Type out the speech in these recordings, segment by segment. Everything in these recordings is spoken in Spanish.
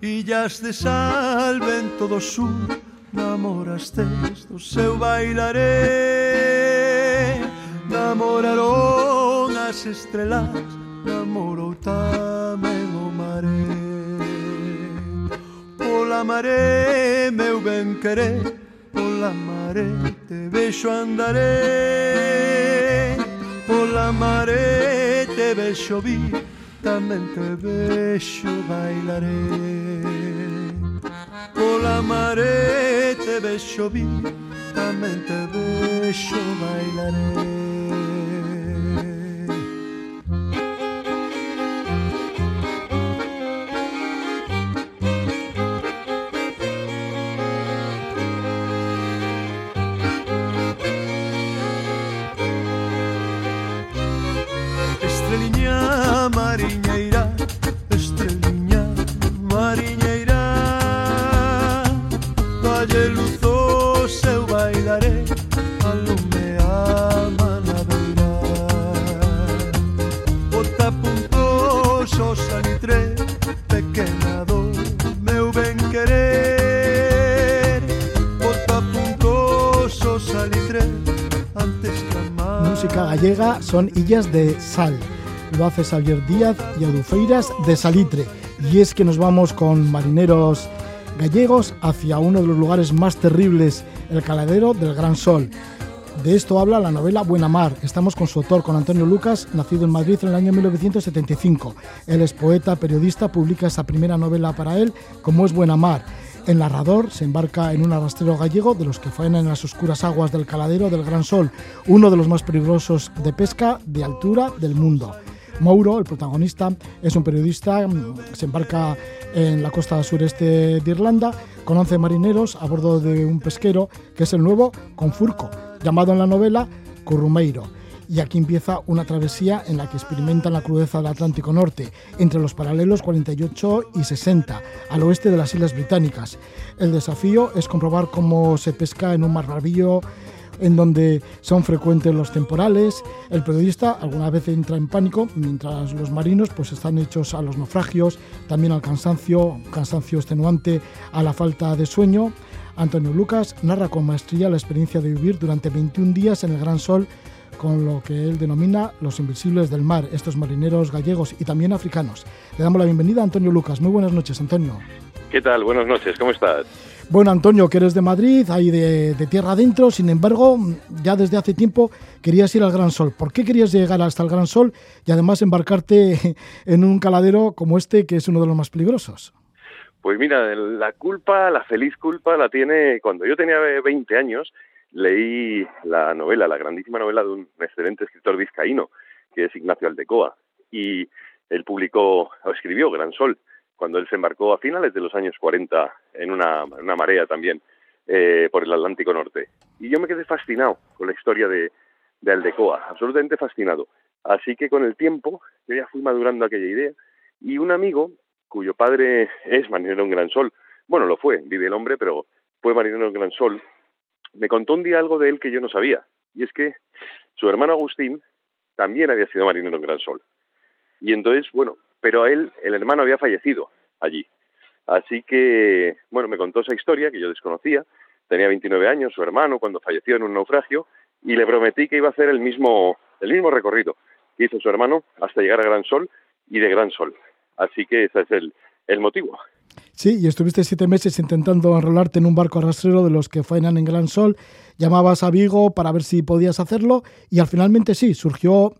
Illas de sal, vento do sur Namorastes do seu bailaré. Namoraron as estrelas Namorou tamén o maré. Pola maré, meu ben querer Pola maré, te vexo andaré. Pola maré, te vexo vir certamente vescio bailaré. Con la mare te vescio vittamente vescio bailaré. Son Illas de Sal. Lo hace Xavier Díaz y Adufeiras de Salitre. Y es que nos vamos con marineros gallegos hacia uno de los lugares más terribles, el caladero del Gran Sol. De esto habla la novela Buena Mar. Estamos con su autor, con Antonio Lucas, nacido en Madrid en el año 1975. Él es poeta, periodista, publica esa primera novela para él, como es Buena Mar. El narrador se embarca en un arrastrero gallego de los que faenan en las oscuras aguas del caladero del Gran Sol, uno de los más peligrosos de pesca de altura del mundo. Mouro, el protagonista, es un periodista, mm, se embarca en la costa sureste de Irlanda con 11 marineros a bordo de un pesquero que es el nuevo Confurco, llamado en la novela Currumeiro. Y aquí empieza una travesía en la que experimentan la crudeza del Atlántico Norte, entre los paralelos 48 y 60, al oeste de las Islas Británicas. El desafío es comprobar cómo se pesca en un mar bravío en donde son frecuentes los temporales. El periodista alguna vez entra en pánico, mientras los marinos pues están hechos a los naufragios, también al cansancio, cansancio extenuante, a la falta de sueño. Antonio Lucas narra con maestría la experiencia de vivir durante 21 días en el Gran Sol con lo que él denomina los invisibles del mar, estos marineros gallegos y también africanos. Le damos la bienvenida a Antonio Lucas. Muy buenas noches, Antonio. ¿Qué tal? Buenas noches, ¿cómo estás? Bueno, Antonio, que eres de Madrid, ahí de, de, tierra adentro, sin embargo, ya desde hace tiempo querías ir al Gran Sol. ¿Por qué querías llegar hasta el Gran Sol y además embarcarte en un caladero como este, que es uno de los más peligrosos? Pues mira, la culpa, la feliz culpa, la tiene cuando yo tenía 20 años, leí la novela, la grandísima novela de un excelente escritor vizcaíno, que es Ignacio Aldecoa, y él publicó, o escribió Gran Sol, cuando él se embarcó a finales de los años 40 en una, marea también eh, por el Atlántico Norte. Y yo me quedé fascinado con la historia de, de Aldecoa, absolutamente fascinado. Así que con el tiempo yo ya fui madurando aquella idea y un amigo cuyo padre es marinero en Gran Sol, bueno, lo fue, vive el hombre, pero fue marinero en Gran Sol, me contó un día algo de él que yo no sabía, y es que su hermano Agustín también había sido marinero en Gran Sol. Y entonces, bueno, pero a él, el hermano había fallecido allí. Así que, bueno, me contó esa historia que yo desconocía. Tenía 29 años, su hermano, cuando falleció en un naufragio, y le prometí que iba a hacer el mismo, el mismo recorrido que hizo su hermano hasta llegar a Gran Sol y de Gran Sol. Así que ese es el, el motivo. Sí, y estuviste siete meses intentando enrolarte en un barco arrastrero de los que faenan en Gran Sol. Llamabas a Vigo para ver si podías hacerlo y al finalmente sí, surgió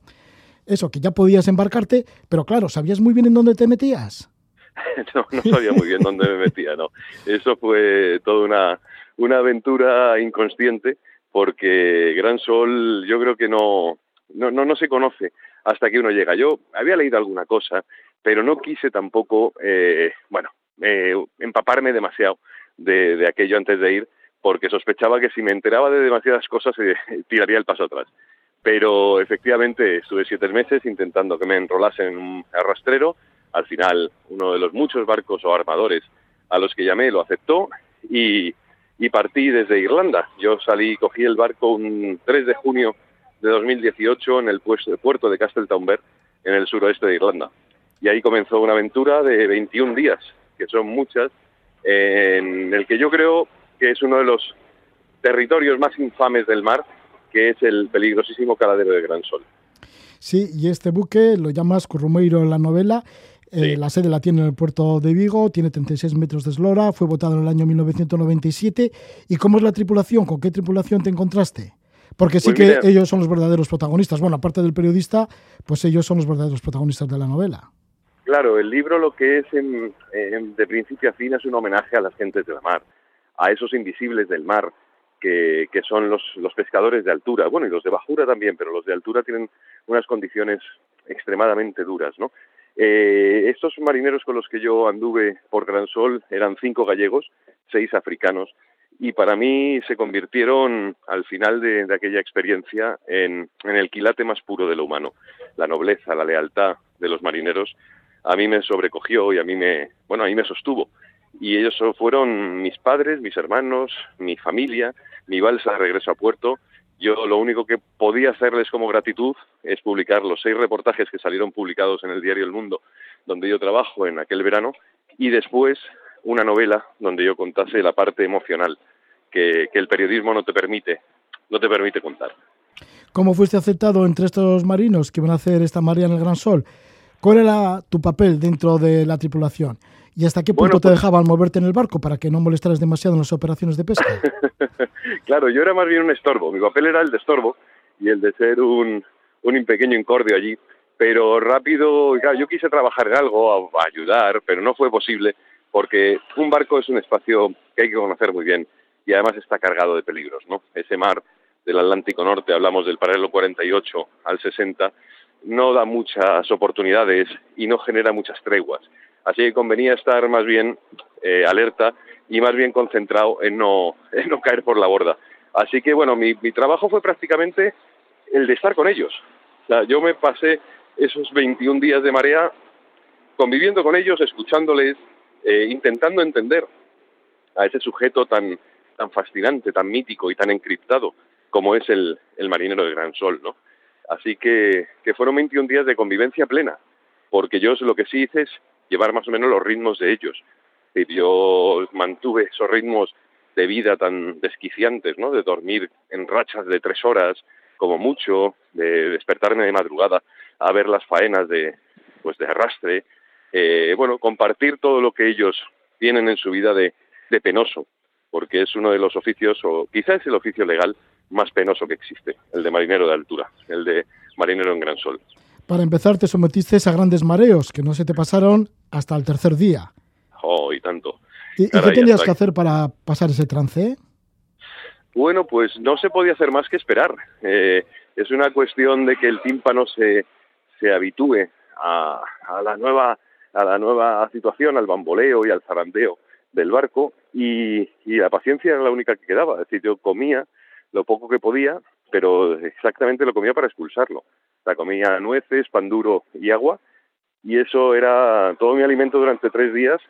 eso, que ya podías embarcarte, pero claro, ¿sabías muy bien en dónde te metías? no, no sabía muy bien dónde me metía, no. Eso fue toda una, una aventura inconsciente porque Gran Sol yo creo que no, no, no, no se conoce hasta que uno llega. Yo había leído alguna cosa, pero no quise tampoco, eh, bueno, eh, empaparme demasiado de, aquello antes de ir, porque sospechaba que si me enteraba de demasiadas cosas eh, tiraría el paso atrás. Pero efectivamente estuve siete meses intentando que me enrolase en un arrastrero. Al final, uno de los muchos barcos o armadores a los que llamé lo aceptó y, partí desde Irlanda. Yo salí, cogí el barco un 3 de junio de 2018 en el puerto de Castletownbere, en el suroeste de Irlanda. Y ahí comenzó una aventura de 21 días que son muchas, en el que yo creo que es uno de los territorios más infames del mar, que es el peligrosísimo caladero de Gran Sol. Sí, y este buque lo llamas Currumeiro en la novela. Eh, la sede la tiene en el puerto de Vigo, tiene 36 metros de eslora, fue votado en el año 1997. ¿Y cómo es la tripulación? ¿Con qué tripulación te encontraste? Porque sí Pues que ellos son los verdaderos protagonistas. Bueno, aparte del periodista, pues ellos son los verdaderos protagonistas de la novela. Claro, el libro lo que es en, de principio a fin es un homenaje a las gentes de la mar, a esos invisibles del mar, que, son los, pescadores de altura, bueno, y los de bajura también, pero los de altura tienen unas condiciones extremadamente duras, ¿no? Eh, estos marineros con los que yo anduve por Gran Sol eran cinco gallegos, seis africanos, y para mí se convirtieron al final de, aquella experiencia en, en el quilate más puro de lo humano, la nobleza, la lealtad de los marineros a mí me sobrecogió y a mí me, bueno, a mí me sostuvo. Y ellos fueron mis padres, mis hermanos, mi familia, mi balsa de regreso a puerto. Yo lo único que podía hacerles como gratitud es publicar los seis reportajes que salieron publicados en el diario El Mundo, donde yo trabajo en aquel verano, y después una novela donde yo contase la parte emocional que, que el periodismo no te permite, no te permite contar. ¿Cómo fuiste aceptado entre estos marinos que van a hacer esta marea en el Gran Sol? ¿Cuál era tu papel dentro de la tripulación? ¿Y hasta qué punto Bueno, te pues- dejaban moverte en el barco para que no molestaras demasiado en las operaciones de pesca? claro, yo era más bien un estorbo. Mi papel era el de estorbo y el de ser un, un pequeño incordio allí. Pero rápido, claro, yo quise trabajar en algo, a, a ayudar, pero no fue posible porque un barco es un espacio que hay que conocer muy bien y además está cargado de peligros, ¿no? Ese mar del Atlántico Norte, hablamos del paralelo 48 al 60, no da muchas oportunidades y no genera muchas treguas. Así que convenía estar más bien eh, alerta y más bien concentrado en no, en no caer por la borda. Así que bueno, mi, mi trabajo fue prácticamente el de estar con ellos. O sea, yo me pasé esos 21 días de marea conviviendo con ellos, escuchándoles, eh, intentando entender a ese sujeto tan, tan fascinante, tan mítico y tan encriptado como es el, el marinero de Gran Sol, ¿no? Así que, que fueron 21 días de convivencia plena, porque yo lo que sí hice es llevar más o menos los ritmos de ellos. Decir, yo mantuve esos ritmos de vida tan desquiciantes, ¿no? De dormir en rachas de tres horas, como mucho, de despertarme de madrugada a ver las faenas de, pues de arrastre, eh, bueno, compartir todo lo que ellos tienen en su vida de, de penoso, porque es uno de los oficios, o quizás es el oficio legal más penoso que existe, el de marinero de altura, el de marinero en gran sol. Para empezar, te sometiste a grandes mareos que no se te pasaron hasta el tercer día. Oh, y tanto. ¿Y, qué tenías que hacer para pasar ese trance? Bueno, pues no se podía hacer más que esperar. Eh, es una cuestión de que el tímpano se, se habitúe a, a la nueva a la nueva situación, al bamboleo y al zarandeo del barco y, y la paciencia era la única que quedaba. Es decir, yo comía lo poco que podía, pero exactamente lo comía para expulsarlo. O comía nueces, pan duro y agua y eso era todo mi alimento durante tres días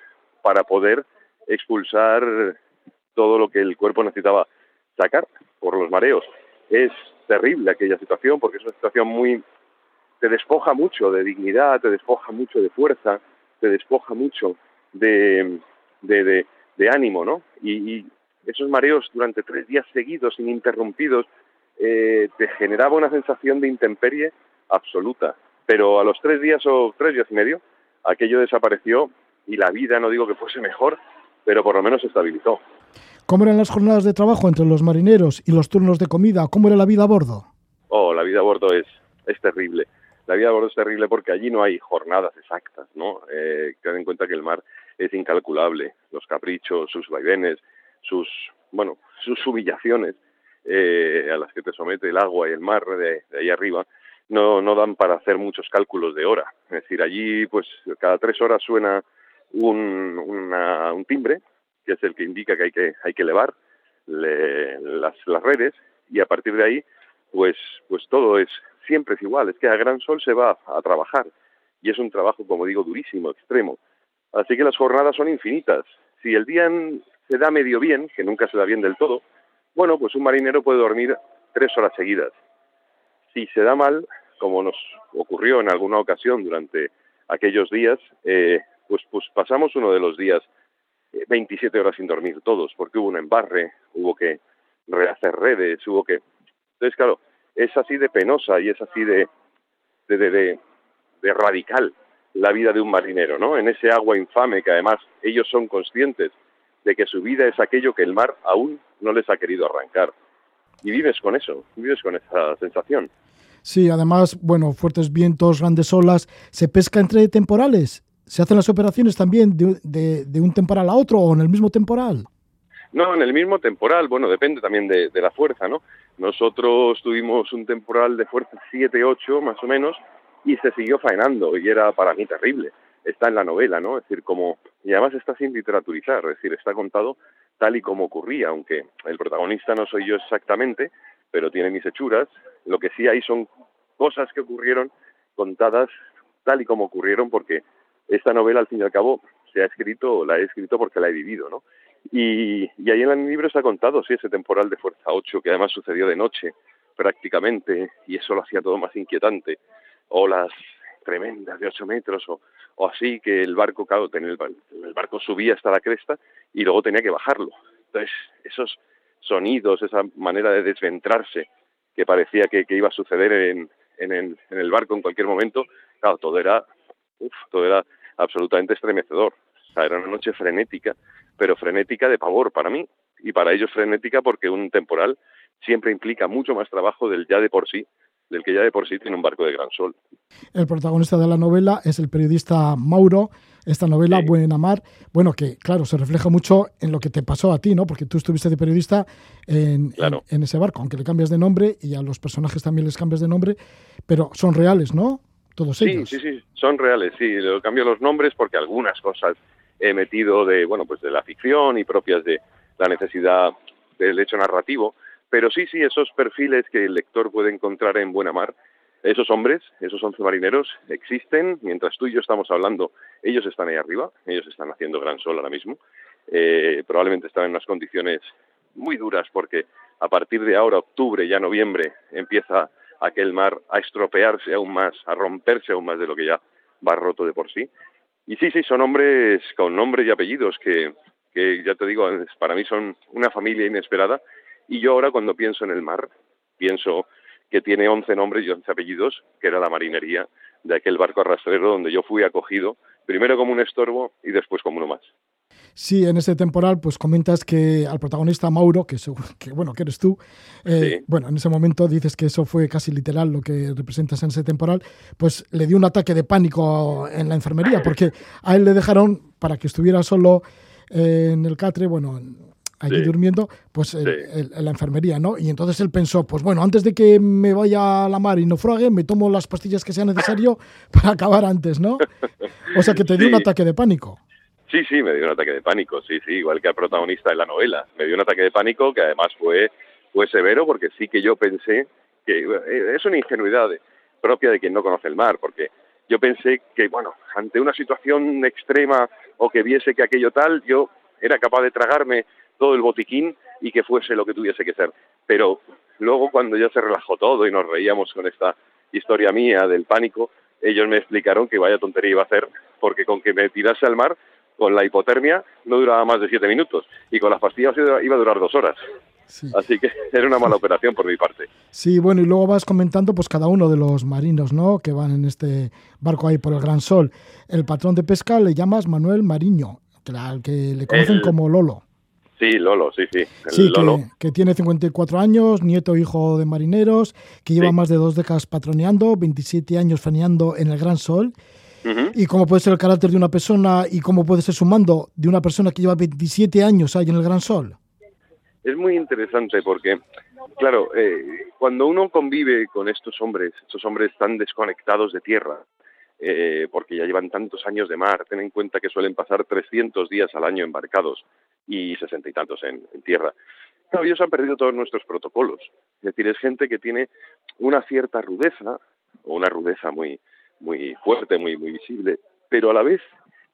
para poder expulsar todo lo que el cuerpo necesitaba sacar por los mareos. Es terrible aquella situación porque es una situación muy... te despoja mucho de dignidad, te despoja mucho de fuerza, te despoja mucho de, de, de, de ánimo, ¿no? Y, y, esos mareos durante tres días seguidos, ininterrumpidos, eh, te generaba una sensación de intemperie absoluta. Pero a los tres días o tres días y medio, aquello desapareció y la vida, no digo que fuese mejor, pero por lo menos se estabilizó. ¿Cómo eran las jornadas de trabajo entre los marineros y los turnos de comida? ¿Cómo era la vida a bordo? Oh, la vida a bordo es, es terrible. La vida a bordo es terrible porque allí no hay jornadas exactas, ¿no? Eh, ten en cuenta que el mar es incalculable. Los caprichos, sus vaivenes, sus, bueno, sus humillaciones eh, a las que te somete el agua y el mar de, de ahí arriba no, no dan para hacer muchos cálculos de hora. Es decir, allí pues cada tres horas suena un, una, un timbre que es el que indica que hay que, hay que elevar le, las, las redes y a partir de ahí pues, pues todo es siempre es igual, es que a gran sol se va a, trabajar y es un trabajo, como digo, durísimo, extremo. Así que las jornadas son infinitas. Si el día se da medio bien, que nunca se da bien del todo, bueno, pues un marinero puede dormir tres horas seguidas. Si se da mal, como nos ocurrió en alguna ocasión durante aquellos días, eh, pues, pues pasamos uno de los días 27 eh, horas sin dormir todos, porque hubo un embarre, hubo que rehacer redes, hubo que... Entonces, claro, es así de penosa y es así de, de, de, de radical la vida de un marinero, ¿no? En ese agua infame que además ellos son conscientes de que su vida es aquello que el mar aún no les ha querido arrancar. Y vives con eso, vives con esa sensación. Sí, además, bueno, fuertes vientos, grandes olas. ¿Se pesca entre temporales? ¿Se hacen las operaciones también de, de, un temporal a otro o en el mismo temporal? No, en el mismo temporal, bueno, depende también de, de la fuerza, ¿no? Nosotros tuvimos un temporal de fuerza 7-8 más o menos y se siguió faenando y era para mí terrible. Está en la novela, ¿no? Es decir, como, y además está sin literaturizar, es decir, está contado tal y como ocurría, aunque el protagonista no soy yo exactamente, pero tiene mis hechuras. Lo que sí hay son cosas que ocurrieron contadas tal y como ocurrieron, porque esta novela, al fin y al cabo, se ha escrito, la he escrito porque la he vivido, ¿no? Y, y ahí en el libro se ha contado, sí, ese temporal de Fuerza 8, que además sucedió de noche, prácticamente, y eso lo hacía todo más inquietante. Olas tremendas de 8 metros o, o así, que el barco, claro, tenía el, el barco subía hasta la cresta y luego tenía que bajarlo. Entonces, esos sonidos, esa manera de desventrarse que parecía que, iba a suceder en, en, el, en, el, barco en cualquier momento, claro, todo era, todo era absolutamente estremecedor. O sea, era una noche frenética, pero frenética de pavor para mí y para ellos frenética porque un temporal siempre implica mucho más trabajo del ya de por sí del que ya de por sí tiene un barco de gran sol. El protagonista de la novela es el periodista Mauro, esta novela, Buena Mar, bueno, que claro, se refleja mucho en lo que te pasó a ti, ¿no? Porque tú estuviste de periodista en, en, ese barco, aunque le cambias de nombre y a los personajes también les cambias de nombre, pero son reales, ¿no? Todos ellos. Sí, sí, sí, son reales, sí. Le cambio los nombres porque algunas cosas he metido de, bueno, pues de la ficción y propias de la necesidad del hecho narrativo, pero sí, sí, esos perfiles que el lector puede encontrar en Buena Mar, esos hombres, esos once marineros, existen. Mientras tú y yo estamos hablando, ellos están ahí arriba, ellos están haciendo gran sol ahora mismo. Eh, probablemente están en unas condiciones muy duras porque a partir de ahora, octubre, ya noviembre, empieza aquel mar a estropearse aún más, a romperse aún más de lo que ya va roto de por sí. Y sí, sí, son hombres con nombres y apellidos que, que ya te digo, para mí son una familia inesperada y yo ahora cuando pienso en el mar, pienso que tiene 11 nombres y 11 apellidos, que era la marinería de aquel barco arrastrero donde yo fui acogido, primero como un estorbo y después como uno más. Sí, en ese temporal, pues comentas que al protagonista Mauro, que, que bueno, que eres tú, eh, bueno, en ese momento dices que eso fue casi literal lo que representas en ese temporal, pues le dio un ataque de pánico en la enfermería, porque a él le dejaron para que estuviera solo en el catre, bueno, allí durmiendo, pues en la enfermería, ¿no? Y entonces él pensó, pues bueno, antes de que me vaya a la mar y no frague, me tomo las pastillas que sea necesario para acabar antes, ¿no? O sea que te dio un ataque de pánico. Sí, sí, me dio un ataque de pánico, sí, sí, igual que al protagonista de la novela. Me dio un ataque de pánico que además fue, fue severo porque sí que yo pensé que eh, es una ingenuidad propia de quien no conoce el mar, porque yo pensé que, bueno, ante una situación extrema o que viese que aquello tal, yo era capaz de tragarme todo el botiquín y que fuese lo que tuviese que ser. Pero luego cuando ya se relajó todo y nos reíamos con esta historia mía del pánico, ellos me explicaron que vaya tontería iba a hacer, porque con que me tirase al mar, con la hipotermia no duraba más de siete minutos y con las pastillas iba a durar dos horas. Así que era una mala operación por mi parte. Sí, bueno, y luego vas comentando pues cada uno de los marinos, ¿no? Que van en este barco ahí por el Gran Sol. El patrón de pesca le llamas Manuel Mariño, al que le conocen como Lolo. Sí, Lolo, sí, sí. sí, Que, tiene 54 años, nieto hijo de marineros, que lleva más de dos décadas patroneando, 27 años faneando en el Gran Sol. ¿Y cómo puede ser el carácter de una persona y cómo puede ser su mando de una persona que lleva 27 años ahí en el Gran Sol? Es muy interesante porque, claro, eh, cuando uno convive con estos hombres, estos hombres tan desconectados de tierra, eh, porque ya llevan tantos años de mar, ten en cuenta que suelen pasar 300 días al año embarcados y sesenta y tantos en, tierra. Claro, ellos han perdido todos nuestros protocolos. Es decir, es gente que tiene una cierta rudeza, o una rudeza muy, muy fuerte, muy, muy visible, pero a la vez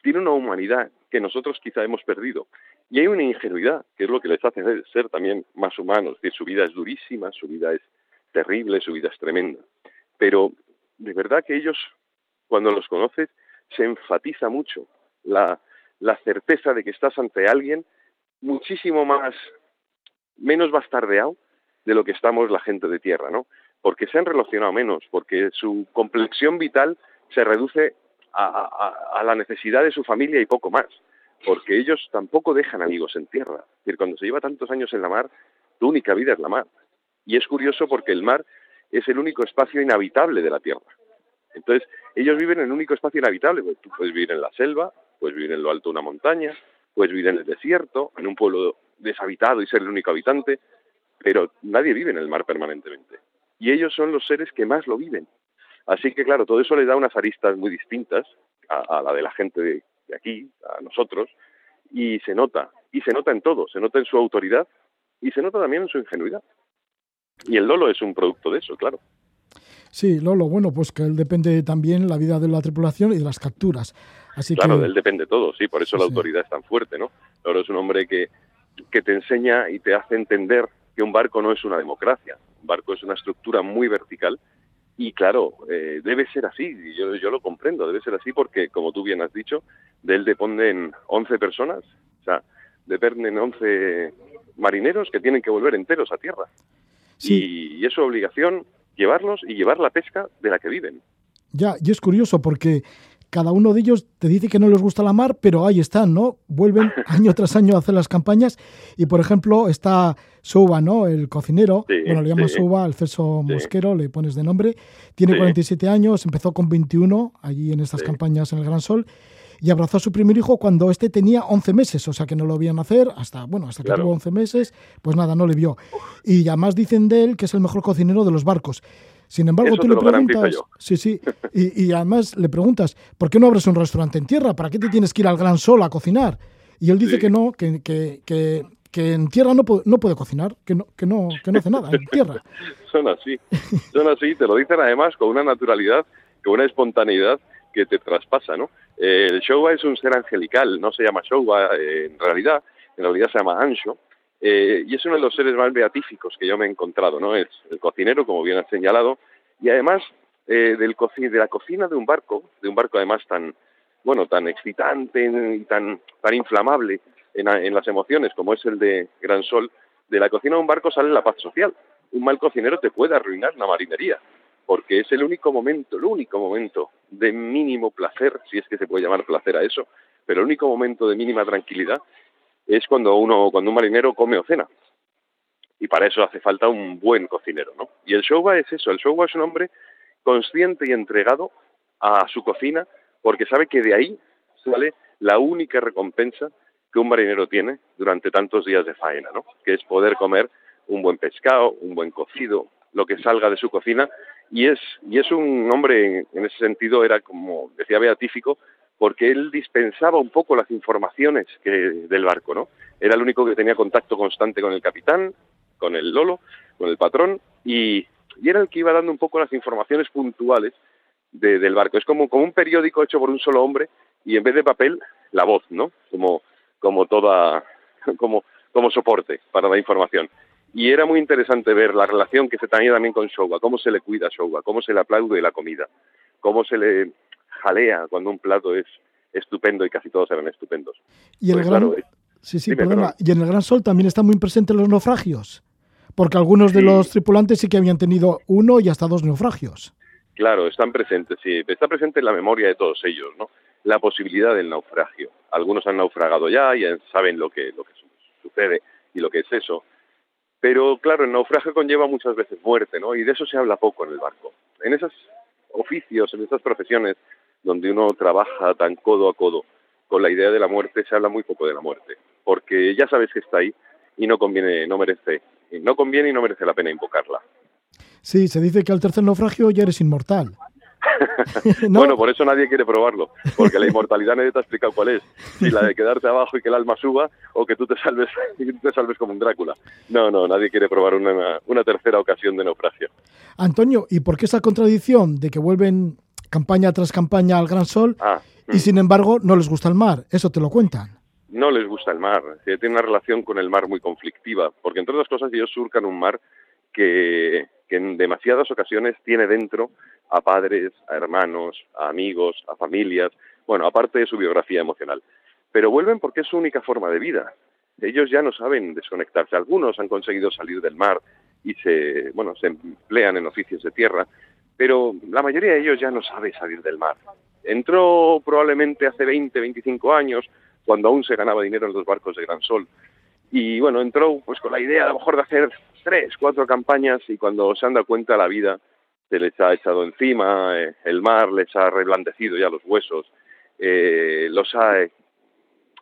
tiene una humanidad que nosotros quizá hemos perdido. Y hay una ingenuidad, que es lo que les hace ser también más humanos. Su vida es durísima, su vida es terrible, su vida es tremenda. Pero de verdad que ellos, cuando los conoces, se enfatiza mucho la, certeza de que estás ante alguien muchísimo más, menos bastardeado de lo que estamos la gente de tierra, ¿no? Porque se han relacionado menos, porque su complexión vital se reduce a, la necesidad de su familia y poco más, porque ellos tampoco dejan amigos en tierra. Es decir, cuando se lleva tantos años en la mar, tu única vida es la mar. Y es curioso porque el mar es el único espacio inhabitable de la tierra. Entonces, ellos viven en el único espacio inhabitable. Pues tú puedes vivir en la selva, puedes vivir en lo alto de una montaña, puedes vivir en el desierto, en un pueblo deshabitado y ser el único habitante, pero nadie vive en el mar permanentemente. Y ellos son los seres que más lo viven. Así que, claro, todo eso le da unas aristas muy distintas a, la de la gente de, aquí, a nosotros, y se nota, y se nota en todo, se nota en su autoridad y se nota también en su ingenuidad. Y el Lolo es un producto de eso, claro. Sí, Lolo, bueno, pues que él depende también la vida de la tripulación y de las capturas. Así claro, de él depende todo, sí, por eso la autoridad es tan fuerte, ¿no? Lolo es un hombre que, que te enseña y te hace entender que un barco no es una democracia, un barco es una estructura muy vertical y claro, eh, debe ser así, yo, yo lo comprendo, debe ser así porque, como tú bien has dicho, de él dependen 11 personas, o sea, dependen 11 marineros que tienen que volver enteros a tierra. Y, y es su obligación llevarlos y llevar la pesca de la que viven. Ya, y es curioso porque cada uno de ellos te dice que no les gusta la mar, pero ahí están, ¿no? Vuelven año tras año a hacer las campañas y, por ejemplo, está Souba, ¿no? El cocinero, bueno, le llama sí. Souba, Alfonso Mosquero, le pones de nombre, tiene 47 años, empezó con 21 allí en estas campañas en el Gran Sol y abrazó a su primer hijo cuando este tenía 11 meses, o sea que no lo vían nacer hasta, bueno, hasta que tuvo 11 meses, pues nada, no le vio. Y además dicen de él que es el mejor cocinero de los barcos. Sin embargo, tú le preguntas, sí, sí, y, además le preguntas, ¿por qué no abres un restaurante en tierra? ¿Para qué te tienes que ir al Gran Sol a cocinar? Y él dice que no, que, que, que, en tierra no, no puede cocinar, que no, que no, que no hace nada en tierra. son así, son así, te lo dicen además con una naturalidad, con una espontaneidad que te traspasa, ¿no? Eh, el Showa es un ser angelical, no se llama Showa eh, en realidad, en realidad se llama Ansho, eh, y es uno de los seres más beatíficos que yo me he encontrado, ¿no? Es el cocinero, como bien has señalado, y además eh, del de la cocina de un barco, de un barco además tan, bueno, tan excitante y tan, tan inflamable en, en las emociones como es el de Gran Sol, de la cocina de un barco sale la paz social. Un mal cocinero te puede arruinar la marinería, porque es el único momento, el único momento de mínimo placer, si es que se puede llamar placer a eso, pero el único momento de mínima tranquilidad es cuando uno, cuando un marinero come o cena. Y para eso hace falta un buen cocinero, ¿no? Y el Showa es eso, el Showa es un hombre consciente y entregado a su cocina porque sabe que de ahí sale la única recompensa que un marinero tiene durante tantos días de faena, ¿no? Que es poder comer un buen pescado, un buen cocido, lo que salga de su cocina y es y es un hombre en ese sentido era como decía beatífico porque él dispensaba un poco las informaciones que, del barco, ¿no? Era el único que tenía contacto constante con el capitán, con el Lolo, con el patrón, y, y era el que iba dando un poco las informaciones puntuales de, del barco. Es como, como un periódico hecho por un solo hombre y en vez de papel, la voz, ¿no? Como, como toda, como, como soporte para la información. Y era muy interesante ver la relación que se tenía también con Showa, cómo se le cuida a Showa, cómo se le aplaude la comida, cómo se le jalea cuando un plato es estupendo y casi todos eran estupendos. Y el pues gran... sí, sí. Y en el Gran Sol también están muy presentes los naufragios, porque algunos de los tripulantes sí que habían tenido uno y hasta dos naufragios. Claro, están presentes, sí. Está presente en la memoria de todos ellos, ¿no? La posibilidad del naufragio. Algunos han naufragado ya y saben lo que, lo que sucede y lo que es eso. Pero claro, el naufragio conlleva muchas veces muerte, ¿no? Y de eso se habla poco en el barco. En esos oficios, en esas profesiones, donde uno trabaja tan codo a codo con la idea de la muerte, se habla muy poco de la muerte, porque ya sabes que está ahí y no conviene, no merece, no conviene y no merece la pena invocarla. Sí, se dice que al tercer naufragio ya eres inmortal. Bueno, por eso nadie quiere probarlo, porque la inmortalidad nadie te ha explicado cuál es. Si la de quedarte abajo y que el alma suba, o que tú te salves, y te salves como un Drácula. No, no, nadie quiere probar una, una tercera ocasión de naufragio. Antonio, ¿y por qué esa contradicción de que vuelven campaña tras campaña al Gran Sol ah, y mm. sin embargo no les gusta el mar. Eso te lo cuentan. No les gusta el mar. Tiene una relación con el mar muy conflictiva, porque entre otras cosas ellos surcan un mar que, en demasiadas ocasiones tiene dentro a padres, a hermanos, a amigos, a familias, bueno, aparte de su biografía emocional. Pero vuelven porque es su única forma de vida. Ellos ya no saben desconectarse. Algunos han conseguido salir del mar y se, bueno, se emplean en oficios de tierra, pero la mayoría de ellos ya no sabe salir del mar. Entró probablemente hace 20, 25 años, cuando aún se ganaba dinero en los barcos de Gran Sol. Y bueno, entró pues con la idea a lo mejor de hacer tres, cuatro campañas y cuando se han dado cuenta la vida se les ha echado encima, eh, el mar les ha reblandecido ya los huesos, eh, los, ha,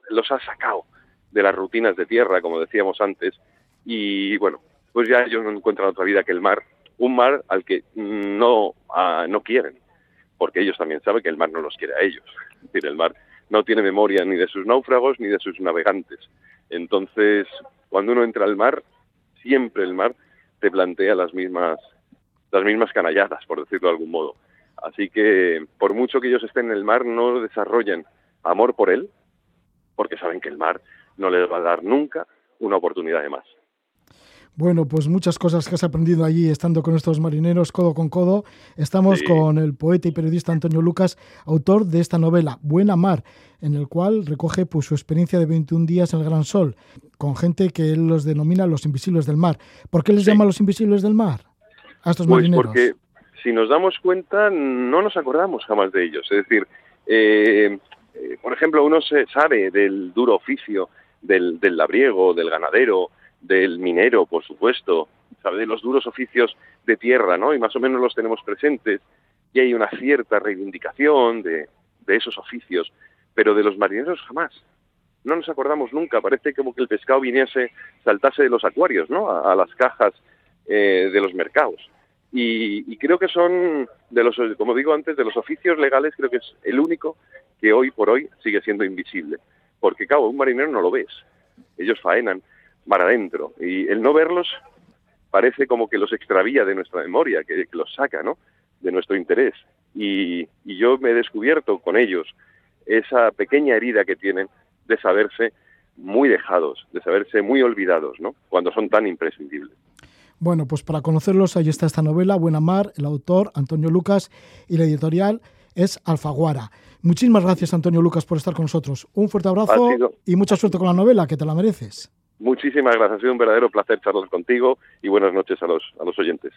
los ha sacado de las rutinas de tierra, como decíamos antes, y bueno, pues ya ellos no encuentran otra vida que el mar, un mar al que no, ah, no quieren, porque ellos también saben que el mar no los quiere a ellos. Es decir, el mar no tiene memoria ni de sus náufragos ni de sus navegantes. Entonces, cuando uno entra al mar, siempre el mar te plantea las mismas, las mismas canalladas, por decirlo de algún modo. Así que, por mucho que ellos estén en el mar, no desarrollen amor por él, porque saben que el mar no les va a dar nunca una oportunidad de más. Bueno, pues muchas cosas que has aprendido allí estando con estos marineros codo con codo. Estamos con el poeta y periodista Antonio Lucas, autor de esta novela, Buena Mar, en el cual recoge pues, su experiencia de 21 días en el Gran Sol, con gente que él los denomina los invisibles del mar. ¿Por qué les llama los invisibles del mar a estos pues marineros? Porque si nos damos cuenta, no nos acordamos jamás de ellos. Es decir, eh, eh, por ejemplo, uno se sabe del duro oficio del, del labriego, del ganadero, del minero, por supuesto, de los duros oficios de tierra, ¿no? Y más o menos los tenemos presentes y hay una cierta reivindicación de, de esos oficios, pero de los marineros jamás. No nos acordamos nunca, parece como que el pescado viniese, saltase de los acuarios, ¿no? A, las cajas eh, de los mercados. Y, y, creo que son, de los, como digo antes, de los oficios legales, creo que es el único que hoy por hoy sigue siendo invisible. Porque, claro, un marinero no lo ves. Ellos faenan, mar adentro. Y el no verlos parece como que los extravía de nuestra memoria, que, los saca, ¿no? De nuestro interés. Y, y, yo me he descubierto con ellos esa pequeña herida que tienen de saberse muy dejados, de saberse muy olvidados, ¿no? Cuando son tan imprescindibles. Bueno, pues para conocerlos, ahí está esta novela, Buena Mar, el autor Antonio Lucas y la editorial es Alfaguara. Muchísimas gracias, Antonio Lucas, por estar con nosotros. Un fuerte abrazo y mucha suerte con la novela, que te la mereces. Muchísimas gracias, ha sido un verdadero placer charlar contigo y buenas noches a los, a los oyentes.